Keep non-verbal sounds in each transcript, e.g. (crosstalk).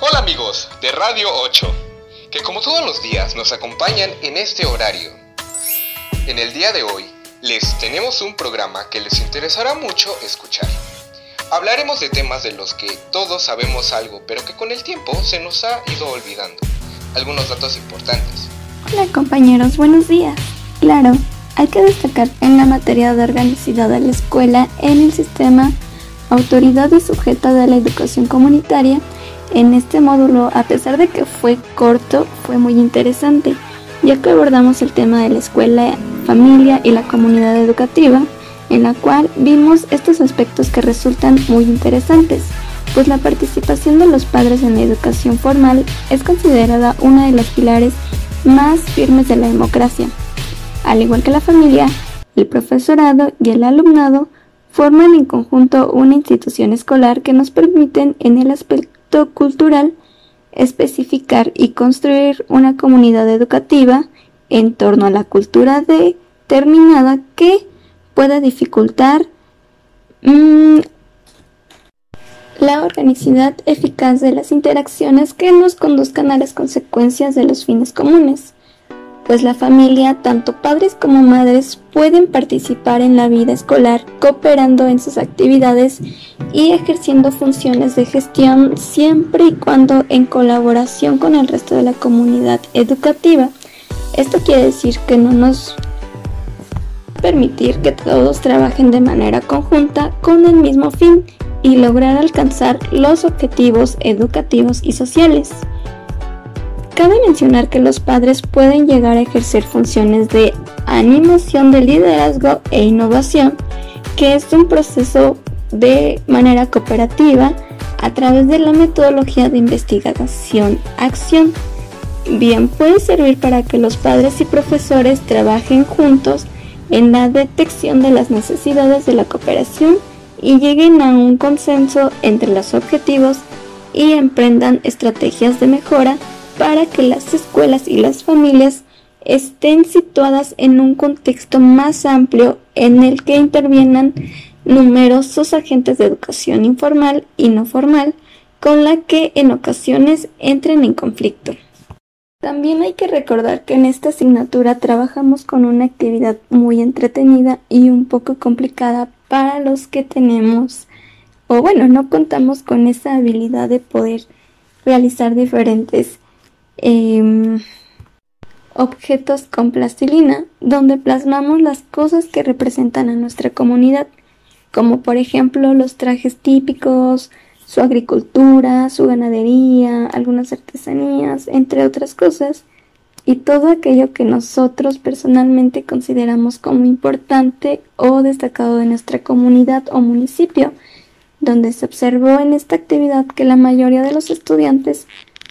Hola amigos de Radio 8, que como todos los días nos acompañan en este horario. En el día de hoy les tenemos un programa que les interesará mucho escuchar. Hablaremos de temas de los que todos sabemos algo, pero que con el tiempo se nos ha ido olvidando. Algunos datos importantes. Hola compañeros, buenos días. Claro, hay que destacar en la materia de organicidad de la escuela en el sistema Autoridad y sujeta de la educación comunitaria. En este módulo, a pesar de que fue corto, fue muy interesante, ya que abordamos el tema de la escuela familia y la comunidad educativa, en la cual vimos estos aspectos que resultan muy interesantes, pues la participación de los padres en la educación formal es considerada una de los pilares más firmes de la democracia. Al igual que la familia, el profesorado y el alumnado forman en conjunto una institución escolar que nos permiten en el aspecto cultural especificar y construir una comunidad educativa en torno a la cultura determinada que pueda dificultar mm, la organicidad eficaz de las interacciones que nos conduzcan a las consecuencias de los fines comunes, pues la familia, tanto padres como madres, pueden participar en la vida escolar cooperando en sus actividades y ejerciendo funciones de gestión siempre y cuando en colaboración con el resto de la comunidad educativa. Esto quiere decir que no nos permitir que todos trabajen de manera conjunta con el mismo fin y lograr alcanzar los objetivos educativos y sociales. Cabe mencionar que los padres pueden llegar a ejercer funciones de animación de liderazgo e innovación, que es un proceso de manera cooperativa a través de la metodología de investigación-acción Bien, puede servir para que los padres y profesores trabajen juntos en la detección de las necesidades de la cooperación y lleguen a un consenso entre los objetivos y emprendan estrategias de mejora para que las escuelas y las familias estén situadas en un contexto más amplio en el que intervienan numerosos agentes de educación informal y no formal con la que en ocasiones entren en conflicto. También hay que recordar que en esta asignatura trabajamos con una actividad muy entretenida y un poco complicada para los que tenemos o bueno, no contamos con esa habilidad de poder realizar diferentes em, objetos con plastilina donde plasmamos las cosas que representan a nuestra comunidad, como por ejemplo los trajes típicos, su agricultura, su ganadería, algunas artesanías, entre otras cosas, y todo aquello que nosotros personalmente consideramos como importante o destacado de nuestra comunidad o municipio, donde se observó en esta actividad que la mayoría de los estudiantes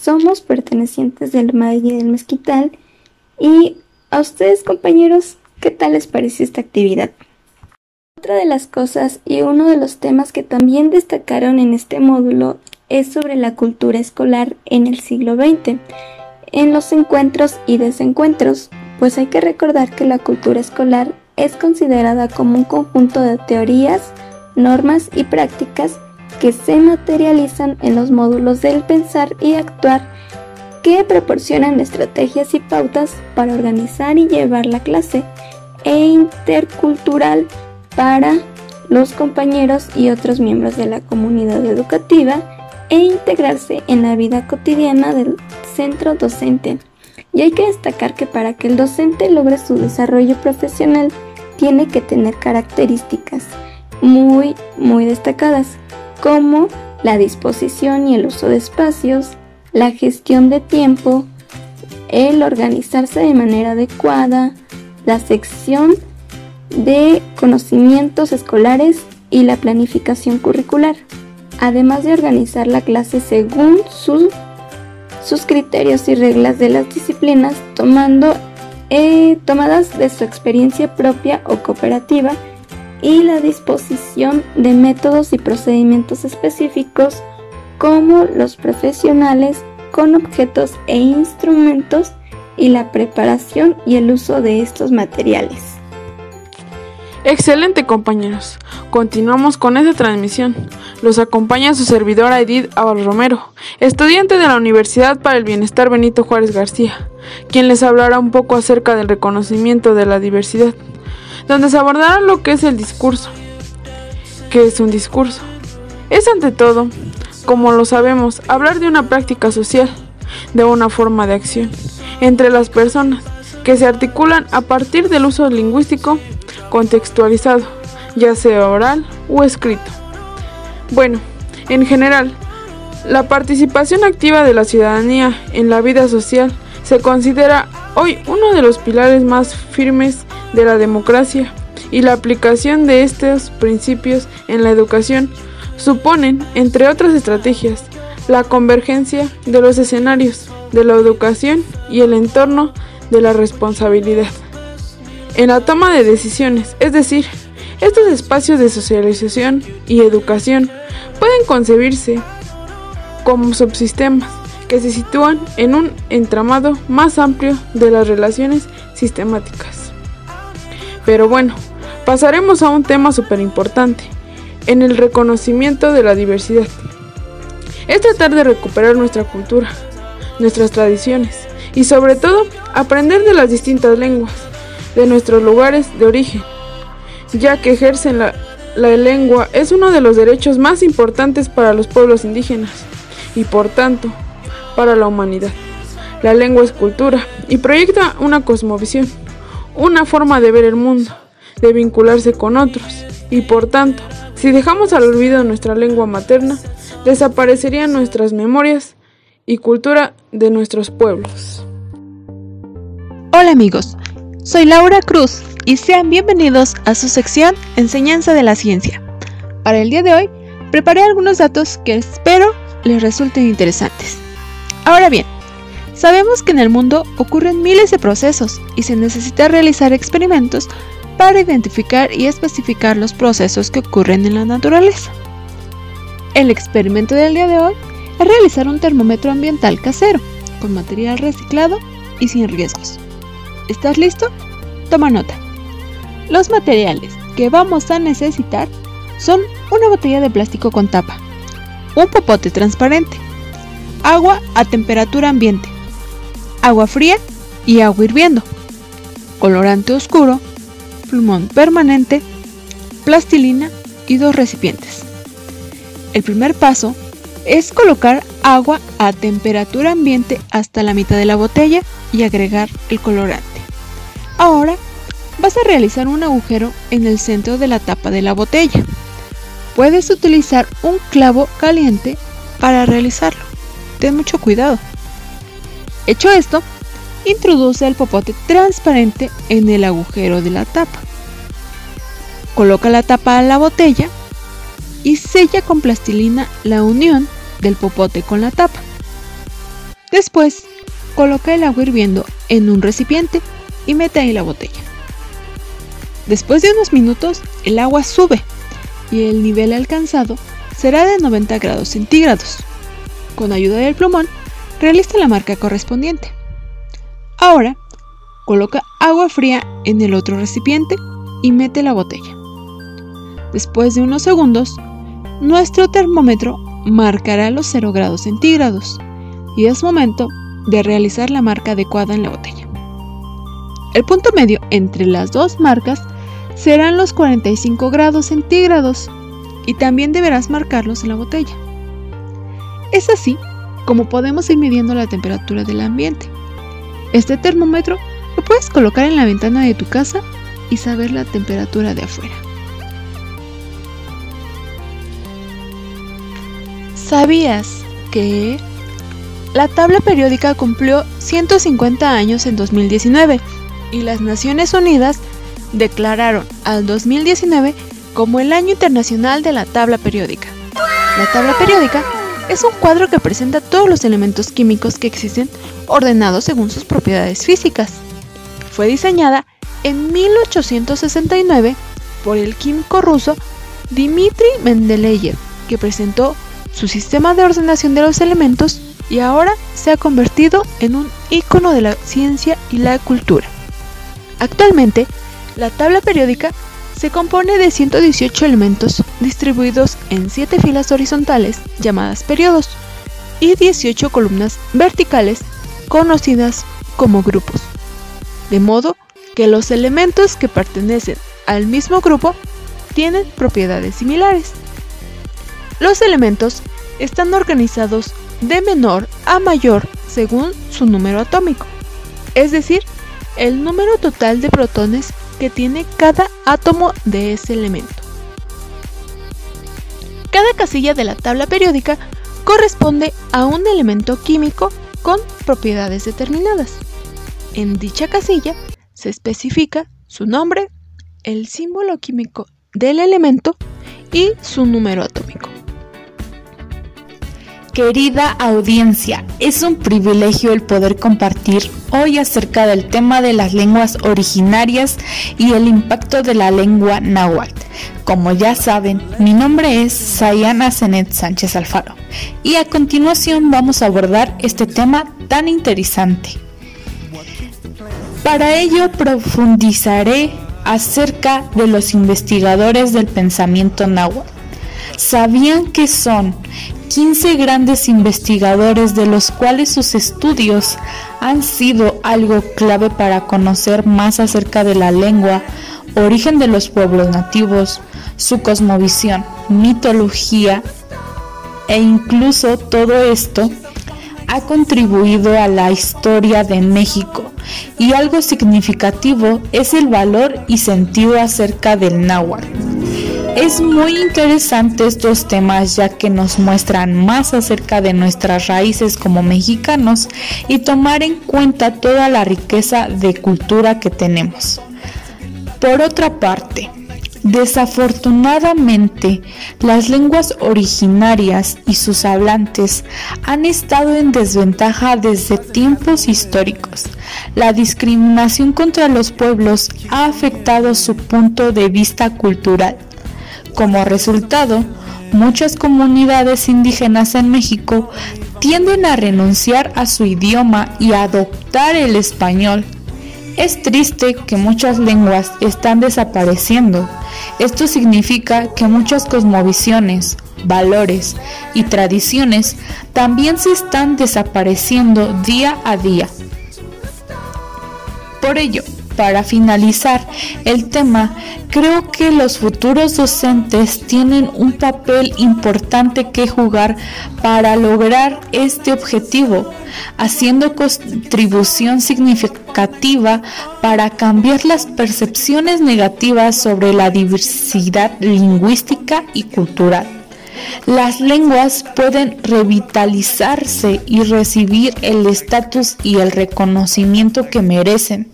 somos pertenecientes del Valle del Mezquital y a ustedes compañeros, ¿qué tal les pareció esta actividad? Otra de las cosas y uno de los temas que también destacaron en este módulo es sobre la cultura escolar en el siglo XX, en los encuentros y desencuentros, pues hay que recordar que la cultura escolar es considerada como un conjunto de teorías, normas y prácticas que se materializan en los módulos del pensar y actuar que proporcionan estrategias y pautas para organizar y llevar la clase e intercultural para los compañeros y otros miembros de la comunidad educativa e integrarse en la vida cotidiana del centro docente. Y hay que destacar que para que el docente logre su desarrollo profesional tiene que tener características muy, muy destacadas, como la disposición y el uso de espacios, la gestión de tiempo, el organizarse de manera adecuada, la sección de conocimientos escolares y la planificación curricular, además de organizar la clase según sus criterios y reglas de las disciplinas, tomando, eh, tomadas de su experiencia propia o cooperativa, y la disposición de métodos y procedimientos específicos como los profesionales con objetos e instrumentos y la preparación y el uso de estos materiales. Excelente compañeros. Continuamos con esta transmisión. Los acompaña su servidora Edith Abal Romero, estudiante de la Universidad para el Bienestar Benito Juárez García, quien les hablará un poco acerca del reconocimiento de la diversidad, donde se abordará lo que es el discurso. ¿Qué es un discurso? Es ante todo, como lo sabemos, hablar de una práctica social, de una forma de acción, entre las personas, que se articulan a partir del uso lingüístico contextualizado, ya sea oral o escrito. Bueno, en general, la participación activa de la ciudadanía en la vida social se considera hoy uno de los pilares más firmes de la democracia y la aplicación de estos principios en la educación suponen, entre otras estrategias, la convergencia de los escenarios de la educación y el entorno de la responsabilidad en la toma de decisiones, es decir, estos espacios de socialización y educación pueden concebirse como subsistemas que se sitúan en un entramado más amplio de las relaciones sistemáticas. Pero bueno, pasaremos a un tema súper importante, en el reconocimiento de la diversidad. Es tratar de recuperar nuestra cultura, nuestras tradiciones y sobre todo aprender de las distintas lenguas de nuestros lugares de origen, ya que ejercen la, lengua es uno de los derechos más importantes para los pueblos indígenas y por tanto para la humanidad. La lengua es cultura y proyecta una cosmovisión, una forma de ver el mundo, de vincularse con otros y por tanto, si dejamos al olvido nuestra lengua materna, desaparecerían nuestras memorias y cultura de nuestros pueblos. Hola amigos, soy Laura Cruz y sean bienvenidos a su sección Enseñanza de la Ciencia. Para el día de hoy, preparé algunos datos que espero les resulten interesantes. Ahora bien, sabemos que en el mundo ocurren miles de procesos y se necesita realizar experimentos para identificar y especificar los procesos que ocurren en la naturaleza. El experimento del día de hoy es realizar un termómetro ambiental casero, con material reciclado y sin riesgos. ¿Estás listo? Toma nota. Los materiales que vamos a necesitar son una botella de plástico con tapa, un popote transparente, agua a temperatura ambiente, agua fría y agua hirviendo, colorante oscuro, plumón permanente, plastilina y dos recipientes. El primer paso es colocar agua a temperatura ambiente hasta la mitad de la botella y agregar el colorante. Ahora vas a realizar un agujero en el centro de la tapa de la botella. Puedes utilizar un clavo caliente para realizarlo. Ten mucho cuidado. Hecho esto, introduce el popote transparente en el agujero de la tapa. Coloca la tapa a la botella y sella con plastilina la unión del popote con la tapa. Después, coloca el agua hirviendo en un recipiente y mete ahí la botella. Después de unos minutos, el agua sube y el nivel alcanzado será de 90 grados centígrados. Con ayuda del plumón, realiza la marca correspondiente. Ahora, coloca agua fría en el otro recipiente y mete la botella. Después de unos segundos, nuestro termómetro marcará los 0 grados centígrados y es momento de realizar la marca adecuada en la botella. El punto medio entre las dos marcas serán los 45 grados centígrados y también deberás marcarlos en la botella. Es así como podemos ir midiendo la temperatura del ambiente. Este termómetro lo puedes colocar en la ventana de tu casa y saber la temperatura de afuera. ¿Sabías que la tabla periódica cumplió 150 años en 2019? y las Naciones Unidas declararon al 2019 como el Año Internacional de la Tabla Periódica. La tabla periódica es un cuadro que presenta todos los elementos químicos que existen ordenados según sus propiedades físicas. Fue diseñada en 1869 por el químico ruso Dmitry Mendeleev, que presentó su sistema de ordenación de los elementos y ahora se ha convertido en un ícono de la ciencia y la cultura. Actualmente, la tabla periódica se compone de 118 elementos distribuidos en 7 filas horizontales llamadas periodos y 18 columnas verticales conocidas como grupos. De modo que los elementos que pertenecen al mismo grupo tienen propiedades similares. Los elementos están organizados de menor a mayor según su número atómico, es decir, el número total de protones que tiene cada átomo de ese elemento. Cada casilla de la tabla periódica corresponde a un elemento químico con propiedades determinadas. En dicha casilla se especifica su nombre, el símbolo químico del elemento y su número atómico. Querida audiencia, es un privilegio el poder compartir hoy acerca del tema de las lenguas originarias y el impacto de la lengua náhuatl. Como ya saben, mi nombre es Sayana Zenet Sánchez Alfaro y a continuación vamos a abordar este tema tan interesante. Para ello profundizaré acerca de los investigadores del pensamiento náhuatl. ¿Sabían que son 15 grandes investigadores de los cuales sus estudios han sido algo clave para conocer más acerca de la lengua, origen de los pueblos nativos, su cosmovisión, mitología e incluso todo esto ha contribuido a la historia de México y algo significativo es el valor y sentido acerca del náhuatl. Es muy interesante estos temas ya que nos muestran más acerca de nuestras raíces como mexicanos y tomar en cuenta toda la riqueza de cultura que tenemos. Por otra parte, Desafortunadamente, las lenguas originarias y sus hablantes han estado en desventaja desde tiempos históricos. La discriminación contra los pueblos ha afectado su punto de vista cultural. Como resultado, muchas comunidades indígenas en México tienden a renunciar a su idioma y a adoptar el español. Es triste que muchas lenguas están desapareciendo. Esto significa que muchas cosmovisiones, valores y tradiciones también se están desapareciendo día a día. Por ello, para finalizar el tema, creo que los futuros docentes tienen un papel importante que jugar para lograr este objetivo, haciendo contribución significativa para cambiar las percepciones negativas sobre la diversidad lingüística y cultural. Las lenguas pueden revitalizarse y recibir el estatus y el reconocimiento que merecen.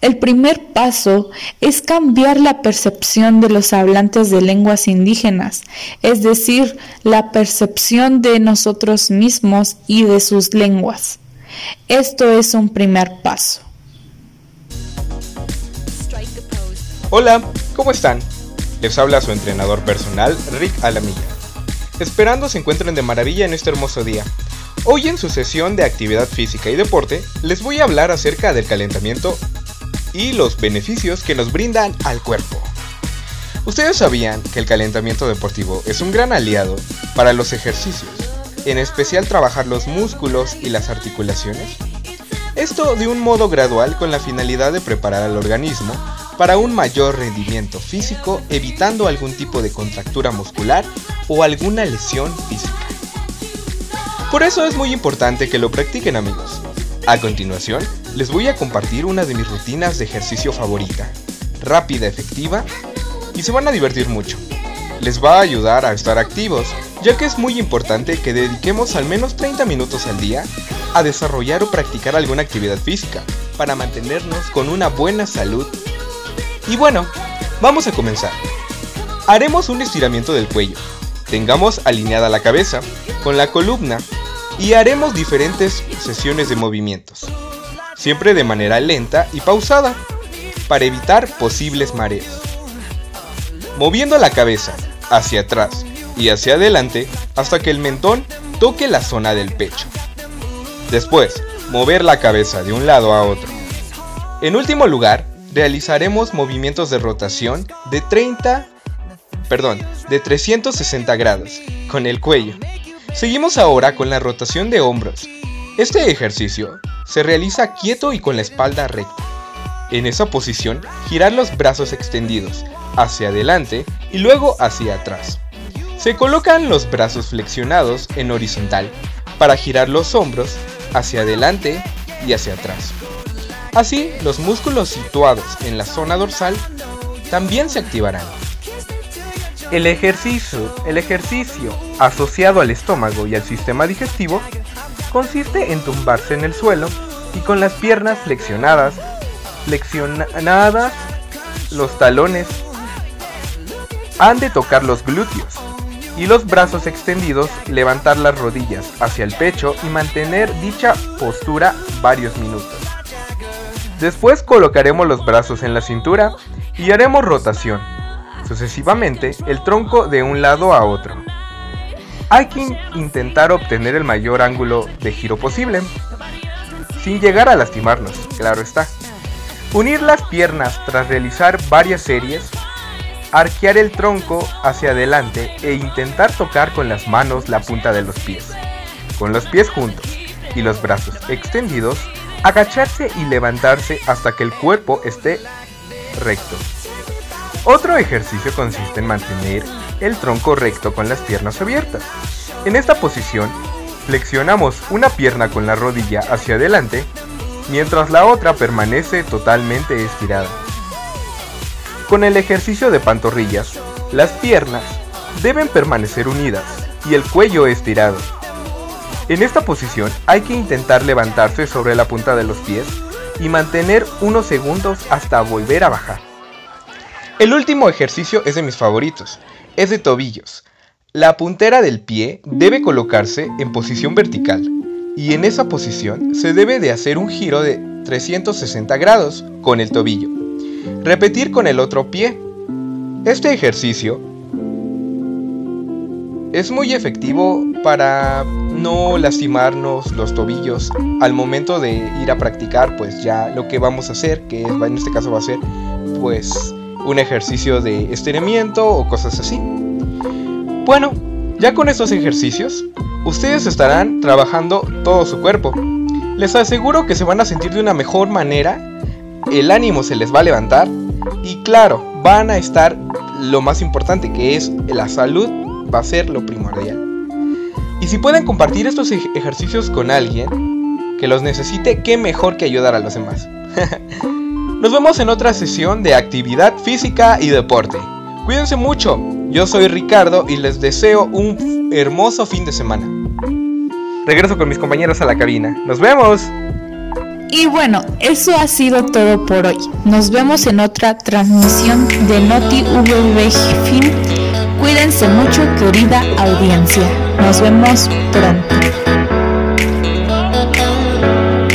El primer paso es cambiar la percepción de los hablantes de lenguas indígenas, es decir, la percepción de nosotros mismos y de sus lenguas. Esto es un primer paso. Hola, ¿cómo están? Les habla su entrenador personal, Rick Alamilla. Esperando se encuentren de maravilla en este hermoso día. Hoy en su sesión de actividad física y deporte les voy a hablar acerca del calentamiento y los beneficios que nos brindan al cuerpo. ¿Ustedes sabían que el calentamiento deportivo es un gran aliado para los ejercicios, en especial trabajar los músculos y las articulaciones? Esto de un modo gradual con la finalidad de preparar al organismo para un mayor rendimiento físico evitando algún tipo de contractura muscular o alguna lesión física. Por eso es muy importante que lo practiquen amigos. A continuación, les voy a compartir una de mis rutinas de ejercicio favorita, rápida, efectiva y se van a divertir mucho. Les va a ayudar a estar activos, ya que es muy importante que dediquemos al menos 30 minutos al día a desarrollar o practicar alguna actividad física para mantenernos con una buena salud. Y bueno, vamos a comenzar. Haremos un estiramiento del cuello. Tengamos alineada la cabeza con la columna y haremos diferentes sesiones de movimientos, siempre de manera lenta y pausada, para evitar posibles mareos. Moviendo la cabeza hacia atrás y hacia adelante hasta que el mentón toque la zona del pecho. Después, mover la cabeza de un lado a otro. En último lugar, realizaremos movimientos de rotación de 30, perdón, de 360 grados con el cuello. Seguimos ahora con la rotación de hombros. Este ejercicio se realiza quieto y con la espalda recta. En esa posición, girar los brazos extendidos hacia adelante y luego hacia atrás. Se colocan los brazos flexionados en horizontal para girar los hombros hacia adelante y hacia atrás. Así, los músculos situados en la zona dorsal también se activarán. El ejercicio, el ejercicio asociado al estómago y al sistema digestivo consiste en tumbarse en el suelo y con las piernas flexionadas, flexionadas, los talones han de tocar los glúteos y los brazos extendidos levantar las rodillas hacia el pecho y mantener dicha postura varios minutos. Después colocaremos los brazos en la cintura y haremos rotación, sucesivamente el tronco de un lado a otro. Hay que intentar obtener el mayor ángulo de giro posible, sin llegar a lastimarnos, claro está. Unir las piernas tras realizar varias series, arquear el tronco hacia adelante e intentar tocar con las manos la punta de los pies. Con los pies juntos y los brazos extendidos, agacharse y levantarse hasta que el cuerpo esté recto. Otro ejercicio consiste en mantener el tronco recto con las piernas abiertas. En esta posición, flexionamos una pierna con la rodilla hacia adelante, mientras la otra permanece totalmente estirada. Con el ejercicio de pantorrillas, las piernas deben permanecer unidas y el cuello estirado. En esta posición hay que intentar levantarse sobre la punta de los pies y mantener unos segundos hasta volver a bajar. El último ejercicio es de mis favoritos, es de tobillos. La puntera del pie debe colocarse en posición vertical y en esa posición se debe de hacer un giro de 360 grados con el tobillo. Repetir con el otro pie. Este ejercicio es muy efectivo para no lastimarnos los tobillos al momento de ir a practicar pues ya lo que vamos a hacer, que en este caso va a ser pues un ejercicio de estiramiento o cosas así. Bueno, ya con estos ejercicios, ustedes estarán trabajando todo su cuerpo. Les aseguro que se van a sentir de una mejor manera, el ánimo se les va a levantar y claro, van a estar lo más importante que es la salud va a ser lo primordial. Y si pueden compartir estos ejercicios con alguien que los necesite, qué mejor que ayudar a los demás. (laughs) Nos vemos en otra sesión de actividad física y deporte. Cuídense mucho, yo soy Ricardo y les deseo un hermoso fin de semana. Regreso con mis compañeros a la cabina. ¡Nos vemos! Y bueno, eso ha sido todo por hoy. Nos vemos en otra transmisión de Noti Film Cuídense mucho, querida audiencia. Nos vemos pronto.